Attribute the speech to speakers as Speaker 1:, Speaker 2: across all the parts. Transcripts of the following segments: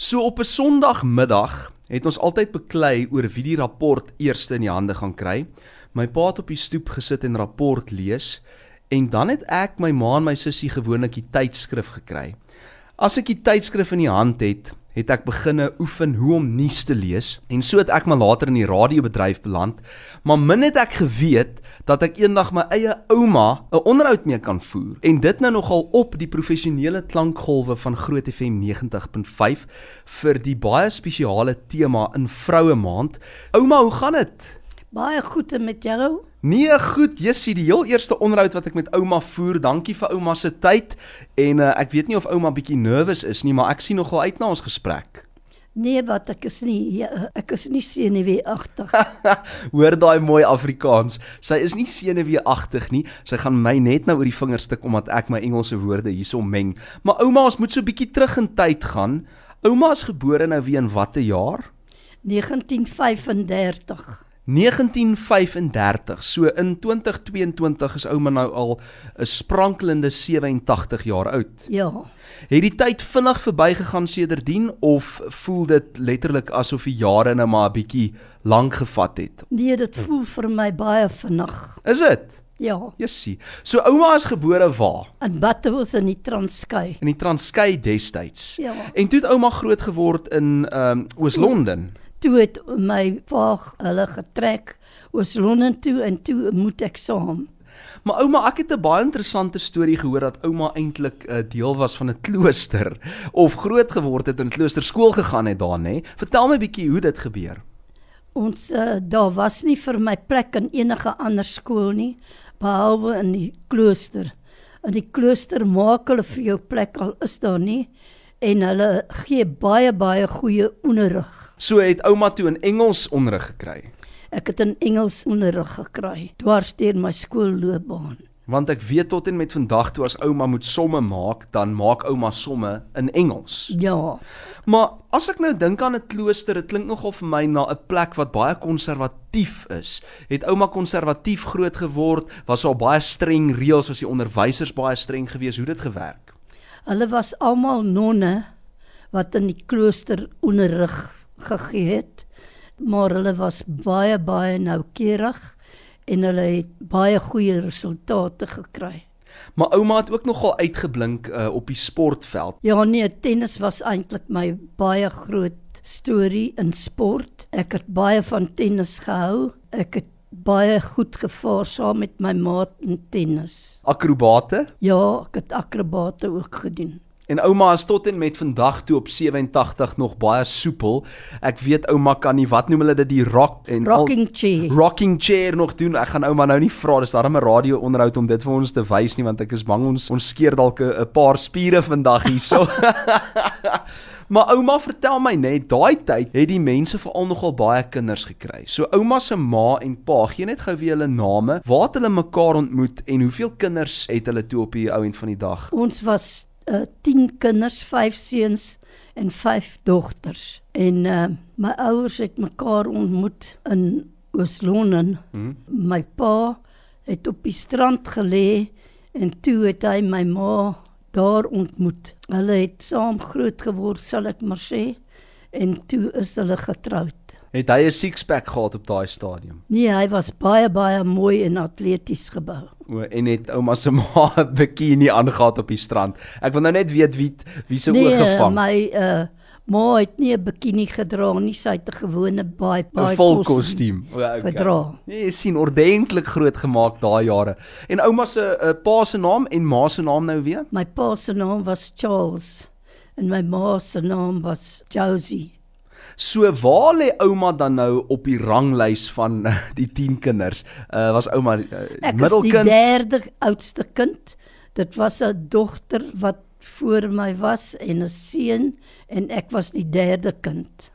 Speaker 1: So op 'n Sondagmiddag het ons altyd beklei oor wie die rapport eerste in die hande gaan kry. My pa het op die stoep gesit en rapport lees en dan het ek my ma en my sussie gewoonlik die tydskrif gekry. As ek die tydskrif in die hand het, het ek begine oefen hoe om nuus te lees en so het ek maar later in die radiobedryf beland. Maar min het ek geweet dat ek eendag my eie ouma 'n onderhoud mee kan voer en dit nou nogal op die professionele klankgolwe van Groot FM 90.5 vir die baie spesiale tema in Vroue Maand. Ouma, hoe gaan dit?
Speaker 2: Baie goed met jou?
Speaker 1: Nee, goed. Jessie, die heel eerste onderhoud wat ek met ouma voer. Dankie vir ouma se tyd. En uh, ek weet nie of ouma bietjie nervus is nie, maar ek sien nogal uit na ons gesprek.
Speaker 2: Nee, wat ek is nie ja, ek is nie senuweeagtig.
Speaker 1: Hoor daai mooi Afrikaans. Sy is nie senuweeagtig nie. Sy gaan my net nou oor die vingers stik omdat ek my Engelse woorde hierso meng. Maar ouma, ons moet so bietjie terug in tyd gaan. Ouma is gebore nou wie in watter jaar?
Speaker 2: 1935.
Speaker 1: 1935. So in 2022 is ouma nou al 'n sprankelende 87 jaar oud.
Speaker 2: Ja.
Speaker 1: Het die tyd vinnig verbygegaan sedertdien of voel dit letterlik asof die jare nou maar 'n bietjie lank gevat het?
Speaker 2: Nee, dit voel vir my baie vinnig.
Speaker 1: Is dit?
Speaker 2: Ja.
Speaker 1: Jessie. So ouma is gebore waar?
Speaker 2: In Botterworth in die Transkei.
Speaker 1: In die Transkei destyds.
Speaker 2: Ja.
Speaker 1: En toe het ouma groot geword in ehm um, Oos-London.
Speaker 2: Toe het my pa hulle getrek oos Londen toe en toe moet ek saam.
Speaker 1: Maar ouma, ek het 'n baie interessante storie gehoor dat ouma eintlik 'n uh, deel was van 'n klooster of groot geword het in 'n kloosterskool gegaan het daar, nê? Vertel my bietjie hoe dit gebeur.
Speaker 2: Ons uh, daar was nie vir my plek in enige ander skool nie behalwe in die klooster. In die klooster maak hulle vir jou plek al is daar nie en hulle gee baie baie goeie onderrig.
Speaker 1: So het ouma toe in Engels onderrig gekry.
Speaker 2: Ek het in Engels onderrig gekry dwars deur my skoolloopbaan.
Speaker 1: Want ek weet tot en met vandag toe as ouma moet somme maak, dan maak ouma somme in Engels.
Speaker 2: Ja.
Speaker 1: Maar as ek nou dink aan 'n klooster, dit klink nogal vir my na 'n plek wat baie konservatief is. Het ouma konservatief groot geword? Was daar baie streng reëls? Was die onderwysers baie streng geweest? Hoe dit gewerk?
Speaker 2: Hulle was almal nonne wat in die klooster onderrig gegee het, maar hulle was baie baie noukeurig en hulle het baie goeie resultate gekry.
Speaker 1: Maar ouma het ook nogal uitgeblink uh, op die sportveld.
Speaker 2: Ja nee, tennis was eintlik my baie groot storie in sport. Ek het baie van tennis gehou. Ek het baie goed gevaar saam met my maat in tennis.
Speaker 1: Akrobate?
Speaker 2: Ja, ek het akrobate ook gedoen.
Speaker 1: En ouma is tot en met vandag toe op 87 nog baie soepel. Ek weet ouma kan nie wat noem hulle dit die rock en
Speaker 2: rocking al, chair.
Speaker 1: Rocking chair nog doen. Ek gaan ouma nou nie vra dis daarom 'n radio onderhoud om dit vir ons te wys nie want ek is bang ons ons skeer dalk 'n paar spiere vandag hierso. maar ouma vertel my net daai tyd het die mense veral nogal baie kinders gekry. So ouma se ma en pa gee net gou weer hulle name. Waar het hulle mekaar ontmoet en hoeveel kinders het hulle toe op die ou end van die dag?
Speaker 2: Ons was uh, 10 kinders, 5 seuns en 5 dogters. En uh, my ouers het mekaar ontmoet in Oos-London. Hmm. My pa het op die strand gelê en toe het hy my ma daar ontmoet. Hulle het saam groot geword, sal ek maar sê, en toe is hulle getroud.
Speaker 1: Het hy 'n six-pack gehad op daai stadium?
Speaker 2: Nee, hy was baie baie mooi en atleties gebou.
Speaker 1: O, en het ouma se ma 'n bikini aangetree op die strand. Ek wil nou net weet wie wie se
Speaker 2: nee,
Speaker 1: oë gevang.
Speaker 2: Nee, my uh ma het nie 'n bikini gedra nie, sy het 'n gewone baie baie
Speaker 1: vol kostuum
Speaker 2: okay. gedra.
Speaker 1: Nee, jy sien ordentlik groot gemaak daai jare. En ouma se uh, pa se naam en ma se naam nou weer?
Speaker 2: My pa se naam was Charles en my ma se naam was Josie.
Speaker 1: So waar lê ouma dan nou op die ranglys van die 10 kinders? Uh was ouma uh, middelkind?
Speaker 2: Ek is die derde oudste kind. Dit was 'n dogter wat voor my was en 'n seun en ek was die derde kind.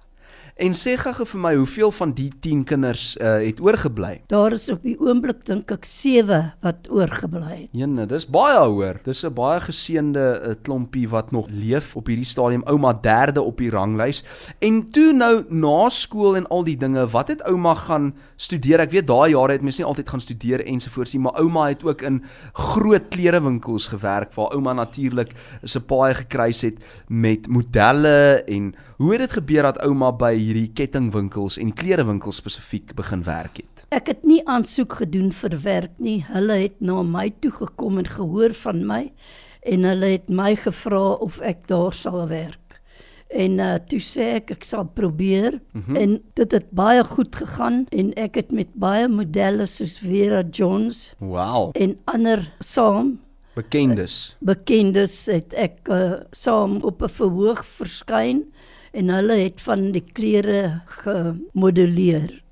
Speaker 1: En sê gou vir my, hoeveel van die 10 kinders uh, het oorgebly?
Speaker 2: Daar is op die oomblik dink ek 7 wat oorgebly het.
Speaker 1: Jene, dis baie hoor. Dis 'n baie geseënde uh, klompie wat nog leef op hierdie stadium. Ouma derde op die ranglys. En toe nou na skool en al die dinge, wat het ouma gaan studeer? Ek weet daai jare het mens nie altyd gaan studeer ensovoorts nie, maar ouma het ook in groot klerewinkels gewerk waar ouma natuurlik 'n paai gekruis het met modelle en hoe het dit gebeur dat ouma by hierdie kettingwinkels en klerewinkels spesifiek begin werk het?
Speaker 2: Ek het nie aansoek gedoen vir werk nie. Hulle het na my toe gekom en gehoor van my en hulle het my gevra of ek daar sal werk. En uh, toe sê ek ek sal probeer mm -hmm. en dit het baie goed gegaan en ek het met baie modelle soos Vera Jones
Speaker 1: wow.
Speaker 2: en ander saam
Speaker 1: bekendes
Speaker 2: bekendes het ek uh, saam op 'n verhoog verskyn en hulle het van die klere gemodelleer.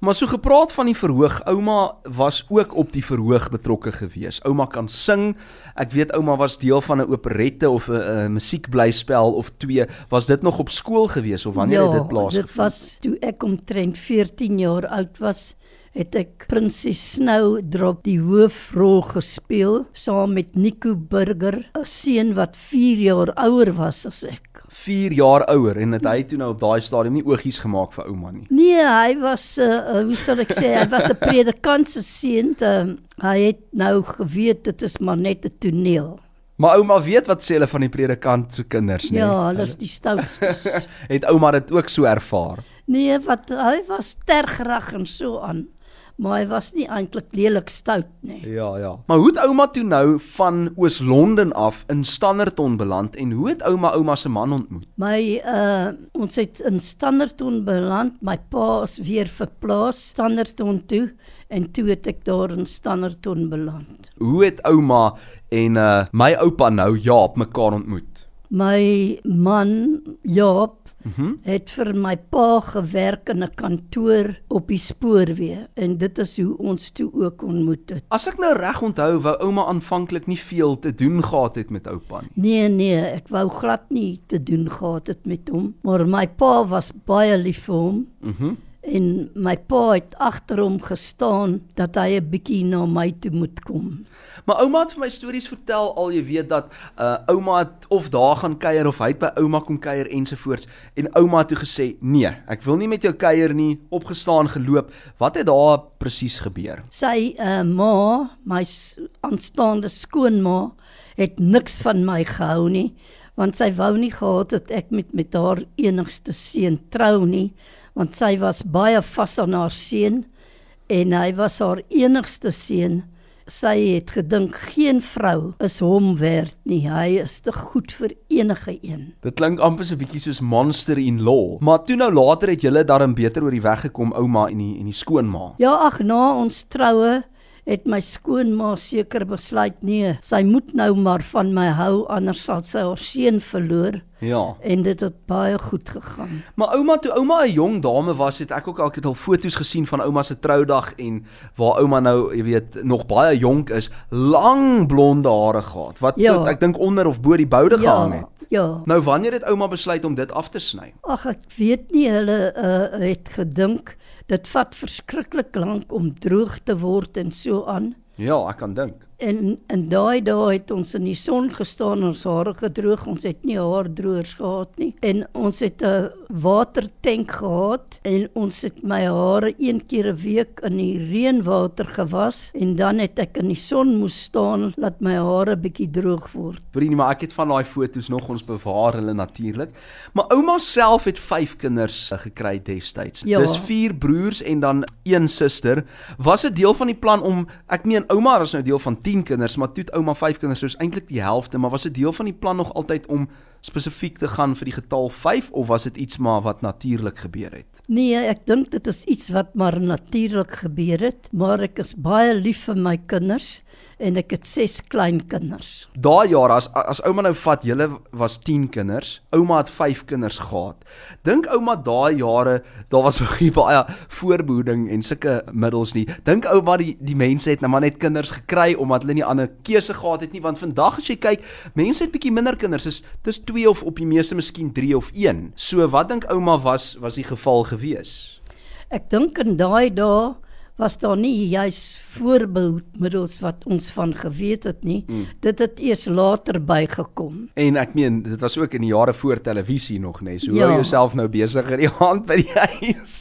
Speaker 1: Maar so gepraat van die verhoog, ouma was ook op die verhoog betrokke gewees. Ouma kan sing. Ek weet ouma was deel van 'n operette of 'n musiekblyspel of twee. Was dit nog op skool gewees of wanneer
Speaker 2: ja,
Speaker 1: het dit plaasgevind?
Speaker 2: Dit was toe ek omtrent 14 jaar oud was het ek Prinses Snowdrop die hoofrol gespeel saam met Nico Burger, 'n seun wat 4 jaar ouer was as ek.
Speaker 1: 4 jaar ouer en het hy toe nou op daai stadium nie oogies gemaak vir ouma nie.
Speaker 2: Nee, hy was 'n uh, uh, hoe sal ek sê, hy was 'n predikant se seun. Uh, hy het nou geweet dit is maar net 'n toneel.
Speaker 1: Maar ouma weet wat sê hulle van die predikant se kinders, nee.
Speaker 2: Ja, hulle is die stoutstes.
Speaker 1: het ouma dit ook so ervaar?
Speaker 2: Nee, wat hy was tergrag en so aan maar hy was nie eintlik lelik stout nie.
Speaker 1: Ja, ja. Maar hoe het ouma toe nou van Oos-London af in Standerton beland en hoe het ouma ouma se man ontmoet?
Speaker 2: My uh ons het in Standerton beland. My pa is weer verplaas Standerton toe en toe het ek daar in Standerton beland.
Speaker 1: Hoe het ouma en uh my oupa nou Jaap mekaar ontmoet?
Speaker 2: My man Jaap Mm -hmm. het vir my pa gewerk in 'n kantoor op die spoorweë en dit is hoe ons toe ook ontmoet het.
Speaker 1: As ek nou reg onthou, wou ouma aanvanklik nie veel te doen gehad het met oupa nie.
Speaker 2: Nee nee, ek wou glad nie te doen gehad het met hom, maar my pa was baie lief vir hom. Mhm. Mm en my pa het agter hom gestaan dat hy 'n bietjie na my toe moet kom.
Speaker 1: Maar ouma het vir my stories vertel al jy weet dat uh ouma het of daar gaan kuier of hy by ouma kom kuier ensovoorts en ouma het toe gesê nee, ek wil nie met jou kuier nie, opgestaan geloop. Wat het daar presies gebeur?
Speaker 2: Sy uh ma, my aanstaande skoonma het niks van my gehou nie want sy wou nie gehad het ek met met haar enigste seun trou nie want sy was baie vas aan haar seun en hy was haar enigste seun. Sy het gedink geen vrou is hom werd nie. Hy is te goed vir enige een.
Speaker 1: Dit klink amper so 'n bietjie soos monster in law. Maar toe nou later het julle daarin beter oor die weg gekom, ouma en die en die skoonma.
Speaker 2: Ja, ag na ons troue het my skoonma seker besluit nee, sy moet nou maar van my hou anders sal sy haar seun verloor.
Speaker 1: Ja.
Speaker 2: En dit het baie goed gegaan.
Speaker 1: Maar ouma toe ouma 'n jong dame was, het ek ook al het al foto's gesien van ouma se troudag en waar ouma nou, jy weet, nog baie jonk is, lang blonde hare gehad wat ja. tot, ek dink onder of bo die boude ja, gehang het.
Speaker 2: Ja.
Speaker 1: Nou wanneer het ouma besluit om dit af te sny?
Speaker 2: Ag ek weet nie, hulle uh, het gedink dit vat verskriklik lank om droog te word en so aan.
Speaker 1: Ja, ek kan dink.
Speaker 2: En in daai dae het ons in die son gestaan ons hare gedroog. Ons het nie haardroërs gehad nie. En ons het 'n watertank gehad en ons het my hare een keer 'n week in die reënwater gewas en dan het ek in die son moes staan laat my hare bietjie droog word.
Speaker 1: Vriendie, maar ek het van daai foto's nog ons bewaar hulle natuurlik. Maar ouma self het 5 kinders gekry destyds. Ja. Dis 4 broers en dan een suster. Was dit deel van die plan om ek meen ouma is nou deel van 10 kinders, maar toe het ouma 5 kinders, soos eintlik die helfte, maar was dit deel van die plan nog altyd om spesifiek te gaan vir die getal 5 of was dit iets maar wat natuurlik gebeur het?
Speaker 2: Nee, ek dink dit is iets wat maar natuurlik gebeur het, maar ek is baie lief vir my kinders en ek het 6 kleinkinders.
Speaker 1: Daai jare as as ouma nou vat, julle was 10 kinders. Ouma het 5 kinders gehad. Dink ouma daai jare, daar was nog nie baie voorbehoeding en sulke middels nie. Dink ouma die die mense het nou maar net kinders gekry omdat hulle nie ander keuse gehad het nie, want vandag as jy kyk, mense het bietjie minder kinders. Dis dis 2 of op die meeste miskien 3 of 1. So wat dink ouma was was die geval gewees?
Speaker 2: Ek dink in daai dae was daar nie juis voorbehoedmiddels wat ons van geweet het nie. Mm. Dit het eers later bygekom.
Speaker 1: En ek meen, dit was ook in die jare voor televisie nog, nê. So ja. hou jouself nou besig in die hand by die huis.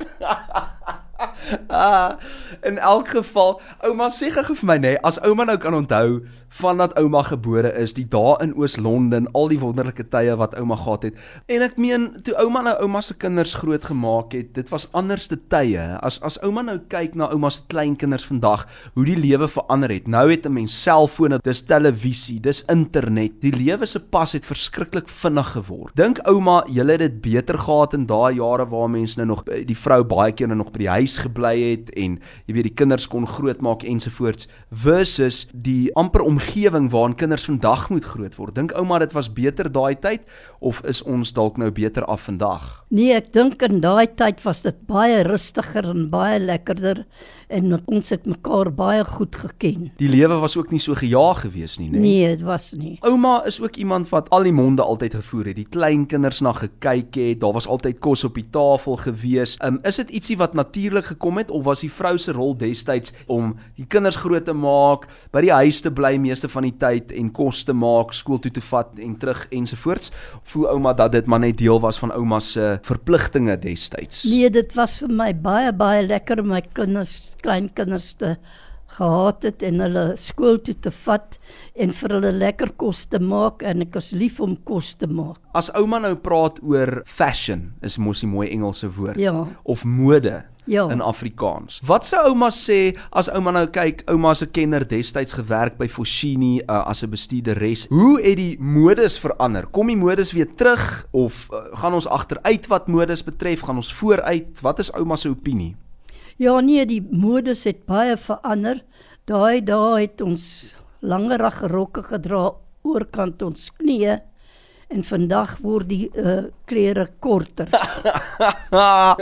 Speaker 1: Ah, in elk geval, ouma sê gou vir my nê, as ouma nou kan onthou vandat ouma gebore is, die dae in Oos-London, al die wonderlike tye wat ouma gehad het. En ek meen, toe ouma nou ouma se kinders groot gemaak het, dit was anderste tye. As as ouma nou kyk na ouma se kleinkinders vandag, hoe die lewe verander het. Nou het 'n mens selfone, dis televisie, dis internet. Die lewe se pas het verskriklik vinnig geword. Dink ouma, julle het dit beter gehad in daai jare waar mense nou nog die vrou baie keer nou nog by die huis gebly het en jy weet die kinders kon grootmaak ensovoorts versus die amper omgewing waarin kinders vandag moet groot word. Dink ouma dit was beter daai tyd of is ons dalk nou beter af vandag?
Speaker 2: Nee, ek dink in daai tyd was dit baie rustiger en baie lekkerder en ons het mekaar baie goed geken.
Speaker 1: Die lewe was ook nie so gejaag gewees nie,
Speaker 2: nee. Nee, dit was nie.
Speaker 1: Ouma is ook iemand wat al die monde altyd gevoer het, die kleinkinders na gekyk het, daar was altyd kos op die tafel gewees. Um, is dit ietsie wat natuurlik gekom het of was die vrou se rol destyds om die kinders groot te maak, by die huis te bly meeste van die tyd en kos te maak, skool toe te vat en terug ensovoorts? Voel ouma dat dit maar net deel was van ouma se verpligtinge destyds?
Speaker 2: Nee, dit was vir my baie baie lekker om my kinders kleinkinders te gehad het en hulle skool toe te vat en vir hulle lekker kos te maak en ek is lief om kos te maak.
Speaker 1: As ouma nou praat oor fashion, is mos 'n mooi Engelse woord
Speaker 2: ja.
Speaker 1: of mode ja. in Afrikaans. Wat sou ouma sê as ouma nou kyk, ouma se kenner destyds gewerk by Foschini uh, as 'n bestuurderes. Hoe het die modes verander? Kom die modes weer terug of uh, gaan ons agteruit wat modes betref? Gaan ons vooruit? Wat is ouma se opinie?
Speaker 2: Ja nee, die modes het baie verander. Daai dae het ons langerige rokke gedra oorkant ons knieë en vandag word die uh, klere korter.
Speaker 1: uh,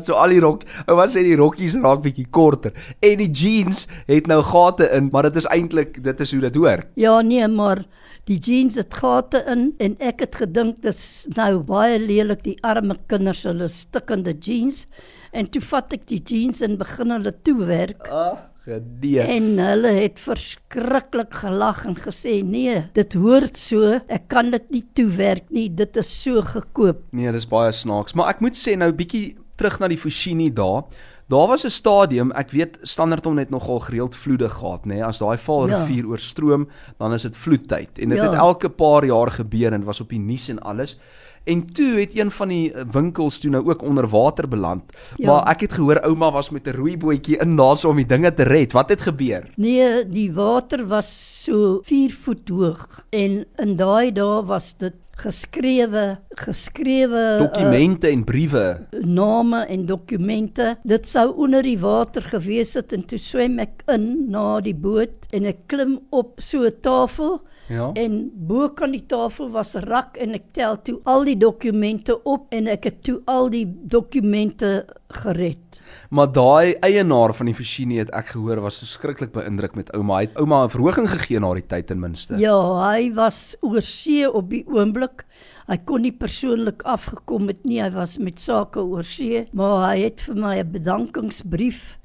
Speaker 1: so al die rok, ou wat sê die rokkies raak bietjie korter en die jeans het nou gate in, maar dit is eintlik dit is hoe dit hoor.
Speaker 2: Ja nee, maar die jeans het gate in en ek het gedink dit is nou baie lelik die arme kinders hulle stikkende jeans en toe vat ek die jeans en begin hulle toewerk.
Speaker 1: Ag, gedee.
Speaker 2: En hulle het verskriklik gelag en gesê nee, dit hoort so, ek kan dit nie toewerk nie, dit is so gekoop.
Speaker 1: Nee, dis baie snaaks, maar ek moet sê nou bietjie terug na die Fushini daar. Daar was 'n stadium, ek weet Standerton het nogal gereeld vloede gehad, nê. Nee? As daai Vaalrivier ja. oorstroom, dan is dit vloedtyd. En dit ja. het elke paar jaar gebeur en was op die nuus en alles. En toe het een van die winkels toe nou ook onder water beland. Ja. Maar ek het gehoor ouma was met 'n roeibootjie in daarso om die dinge te red. Wat het gebeur?
Speaker 2: Nee, die water was so 4 voet hoog en in daai dae was dit geskrewe geskrewe
Speaker 1: dokumente uh, en briewe.
Speaker 2: name en dokumente. Dit sou onder die water gewees het en toe swem ek in na die boot en ek klim op so 'n tafel Ja. En bo kan die tafel was 'n rak en ek tel toe al die dokumente op en ek het toe al die dokumente gered.
Speaker 1: Maar daai eienaar van die Fushini het ek gehoor was verskriklik beïndruk met ouma. Hy het ouma 'n verhoging gegee na die tyd ten minste.
Speaker 2: Ja, hy was oor see op die oomblik. Hy kon nie persoonlik afgekom het nie. Hy was met sake oor see, maar hy het vir my 'n bedankingsbrief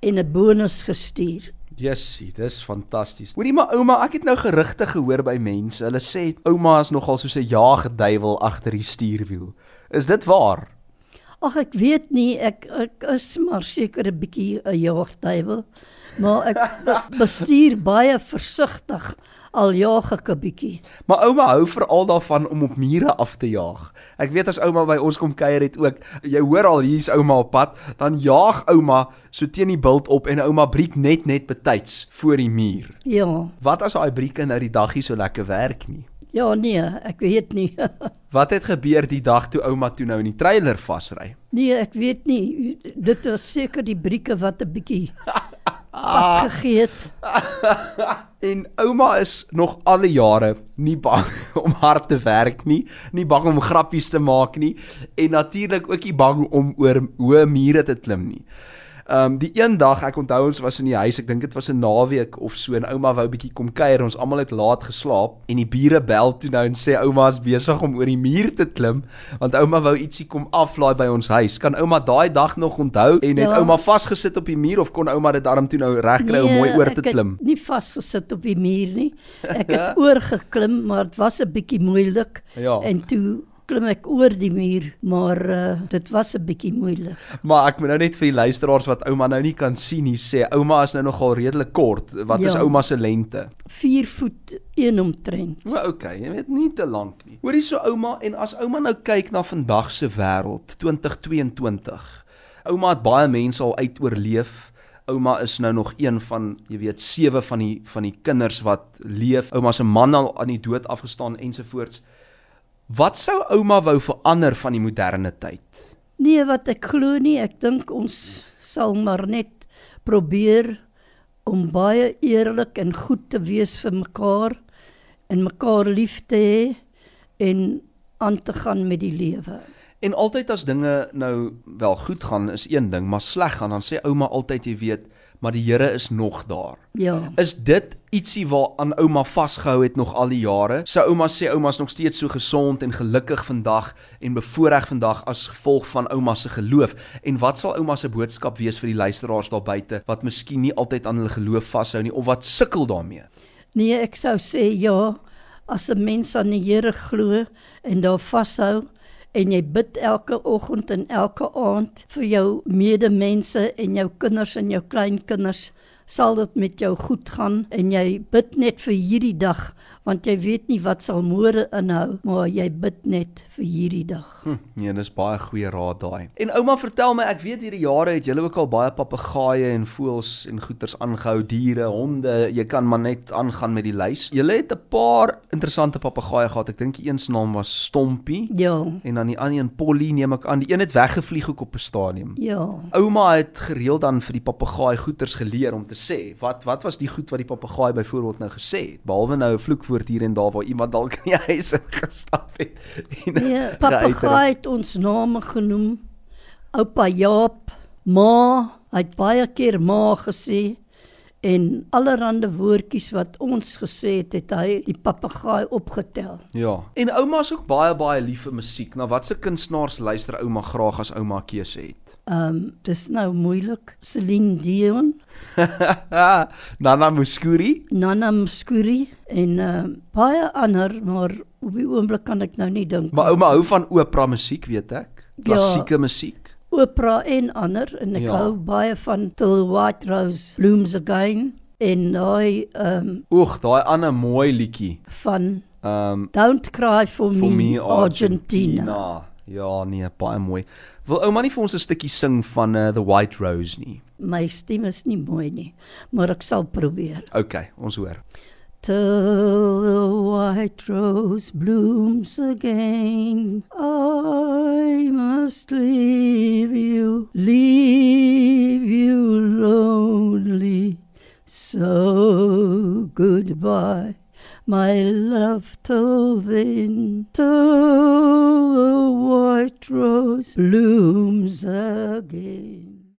Speaker 2: en 'n bonus gestuur.
Speaker 1: Jessie, dis fantasties. Hoorie maar ouma, ek het nou gerugte gehoor by mense. Hulle sê ouma is nogal soos 'n jaagduiwel agter die stuurwiel. Is dit waar?
Speaker 2: Ag ek weet nie, ek ek is maar seker 'n bietjie 'n jaagduiwel, maar ek bestuur baie versigtig al jaag ek 'n bietjie.
Speaker 1: Maar ouma hou veral daarvan om op mure af te jaag. Ek weet as ouma by ons kom kuier het ook, jy hoor al hier's ouma op pad, dan jaag ouma so teen die bult op en ouma breek net net betyds voor die muur.
Speaker 2: Ja.
Speaker 1: Wat as daai brieke nou die daggie so lekker werk nie?
Speaker 2: Ja nee, ek weet nie.
Speaker 1: Wat het gebeur die dag toe ouma toe nou in die trailer vasry?
Speaker 2: Nee, ek weet nie. Dit was seker die brieke wat 'n bietjie pad gegee het.
Speaker 1: En ouma is nog alle jare nie bang om hard te werk nie, nie bang om grappies te maak nie en natuurlik ook nie bang om oor hoë mure te klim nie. Ehm um, die een dag, ek onthou ons was in die huis, ek dink dit was 'n naweek of so en ouma wou bietjie kom kuier. Ons almal het laat geslaap en die bure bel toe nou en sê ouma is besig om oor die muur te klim want ouma wou ietsie kom aflaai by ons huis. Kan ouma daai dag nog onthou en het
Speaker 2: Ja.
Speaker 1: ouma vasgesit op die muur of kon ouma dit darm toe nou regkry om mooi oor te
Speaker 2: Nee, ek
Speaker 1: klim?
Speaker 2: het nie vasgesit op die muur nie. Ek het oorgeklim, maar dit was 'n bietjie moeilik.
Speaker 1: Ja.
Speaker 2: En toe klim ek oor die muur, maar uh, dit was 'n bietjie moeilik.
Speaker 1: Maar ek moet nou net vir die luisteraars wat ouma nou nie kan sien nie sê ouma is nou nogal redelik kort. Wat is
Speaker 2: Ja.
Speaker 1: ouma se lengte?
Speaker 2: 4 voet 1 omtrent.
Speaker 1: O, okay, jy weet nie te lank nie. Hoorie so ouma en as ouma nou kyk na vandag se wêreld 2022. Ouma het baie mense al uit oorleef. Ouma is nou nog een van, jy weet, sewe van die van die kinders wat leef. Ouma se man al aan die dood afgestaan ensovoorts. Wat sou ouma wou verander van die moderne tyd?
Speaker 2: Nee, wat ek glo nie, ek dink ons sal maar net probeer om baie eerlik en goed te wees vir mekaar en mekaar lief te hê en aan te gaan met die lewe.
Speaker 1: En altyd as dinge nou wel goed gaan is een ding, maar sleg gaan dan sê ouma altyd jy weet, maar die Here is nog daar.
Speaker 2: Ja.
Speaker 1: Is dit ietsie waaraan ouma vasgehou het nog al die jare? Sy ouma sê ouma's nog steeds so gesond en gelukkig vandag en bevoorreg vandag as gevolg van ouma se geloof. En wat sal ouma se boodskap wees vir die luisteraars daar buite wat miskien nie altyd aan hulle geloof vashou nie of wat sukkel daarmee?
Speaker 2: Nee, ek sou sê ja, as 'n mens aan die Here glo en daar vashou en jy bid elke oggend en elke aand vir jou medemense en jou kinders en jou kleinkinders, sal dit met jou goed gaan? En jy bid net vir hierdie dag want jy weet nie wat sal môre inhou, maar jy bid net vir hierdie dag.
Speaker 1: Hm, nee, dis baie goeie raad daai. En ouma, vertel my, ek weet hierdie jare het julle ook al baie papegaaie en voëls en goeters aangehou, diere, honde, jy kan maar net aangaan met die lys. Julle het 'n paar interessante papegaaie gehad. Ek dink die een se naam was Stompie
Speaker 2: Ja.
Speaker 1: en dan die ander een Polly, neem ek aan. Die een het weggevlieg ook op 'n stadium.
Speaker 2: Ja.
Speaker 1: Ouma het gereeld dan vir die papegaai goeters geleer om te sê. Wat wat was die goed wat die papegaai byvoorbeeld nou gesê het? Behalwe nou 'n vloekwoord hier en daar waar iemand dalk in die huis ingestap het. En
Speaker 2: Nee,
Speaker 1: geuiter het.
Speaker 2: papegaai het ons name genoem. Oupa Jaap, ma, hy het baie keer ma gesê en allerlei woordjies wat ons gesê het, het hy die papegaai opgetel.
Speaker 1: Ja. En ouma's ook baie baie lief vir musiek. Na watse kunstenaars luister ouma graag as ouma keuse het?
Speaker 2: Ehm um, dis nou moeilik. Celine Dion,
Speaker 1: Nana Muscuri?
Speaker 2: Nana Mskuri en ehm um, baie ander, maar op die oomblik kan ek nou nie dink.
Speaker 1: Maar ouma hou van opera musiek, weet ek. Klassieke ja. musiek.
Speaker 2: opera en ander en ek
Speaker 1: Ja.
Speaker 2: hou baie van Till White Rose Blooms Again en daai ehm um,
Speaker 1: Oeg, daai ander mooi liedjie.
Speaker 2: van
Speaker 1: Ehm um,
Speaker 2: Don't Cry for,
Speaker 1: For
Speaker 2: Me,
Speaker 1: me
Speaker 2: Argentina.
Speaker 1: Argentina. Ja, nee, baie mooi. Wil ouma nie vir ons 'n stukkie sing van uh, The White Rose nie?
Speaker 2: My stem is nie mooi nie, maar ek sal probeer.
Speaker 1: OK, ons hoor.
Speaker 2: Till the white rose blooms again, I must leave you, leave you lonely. So goodbye, my love, till then, till the white rose blooms again.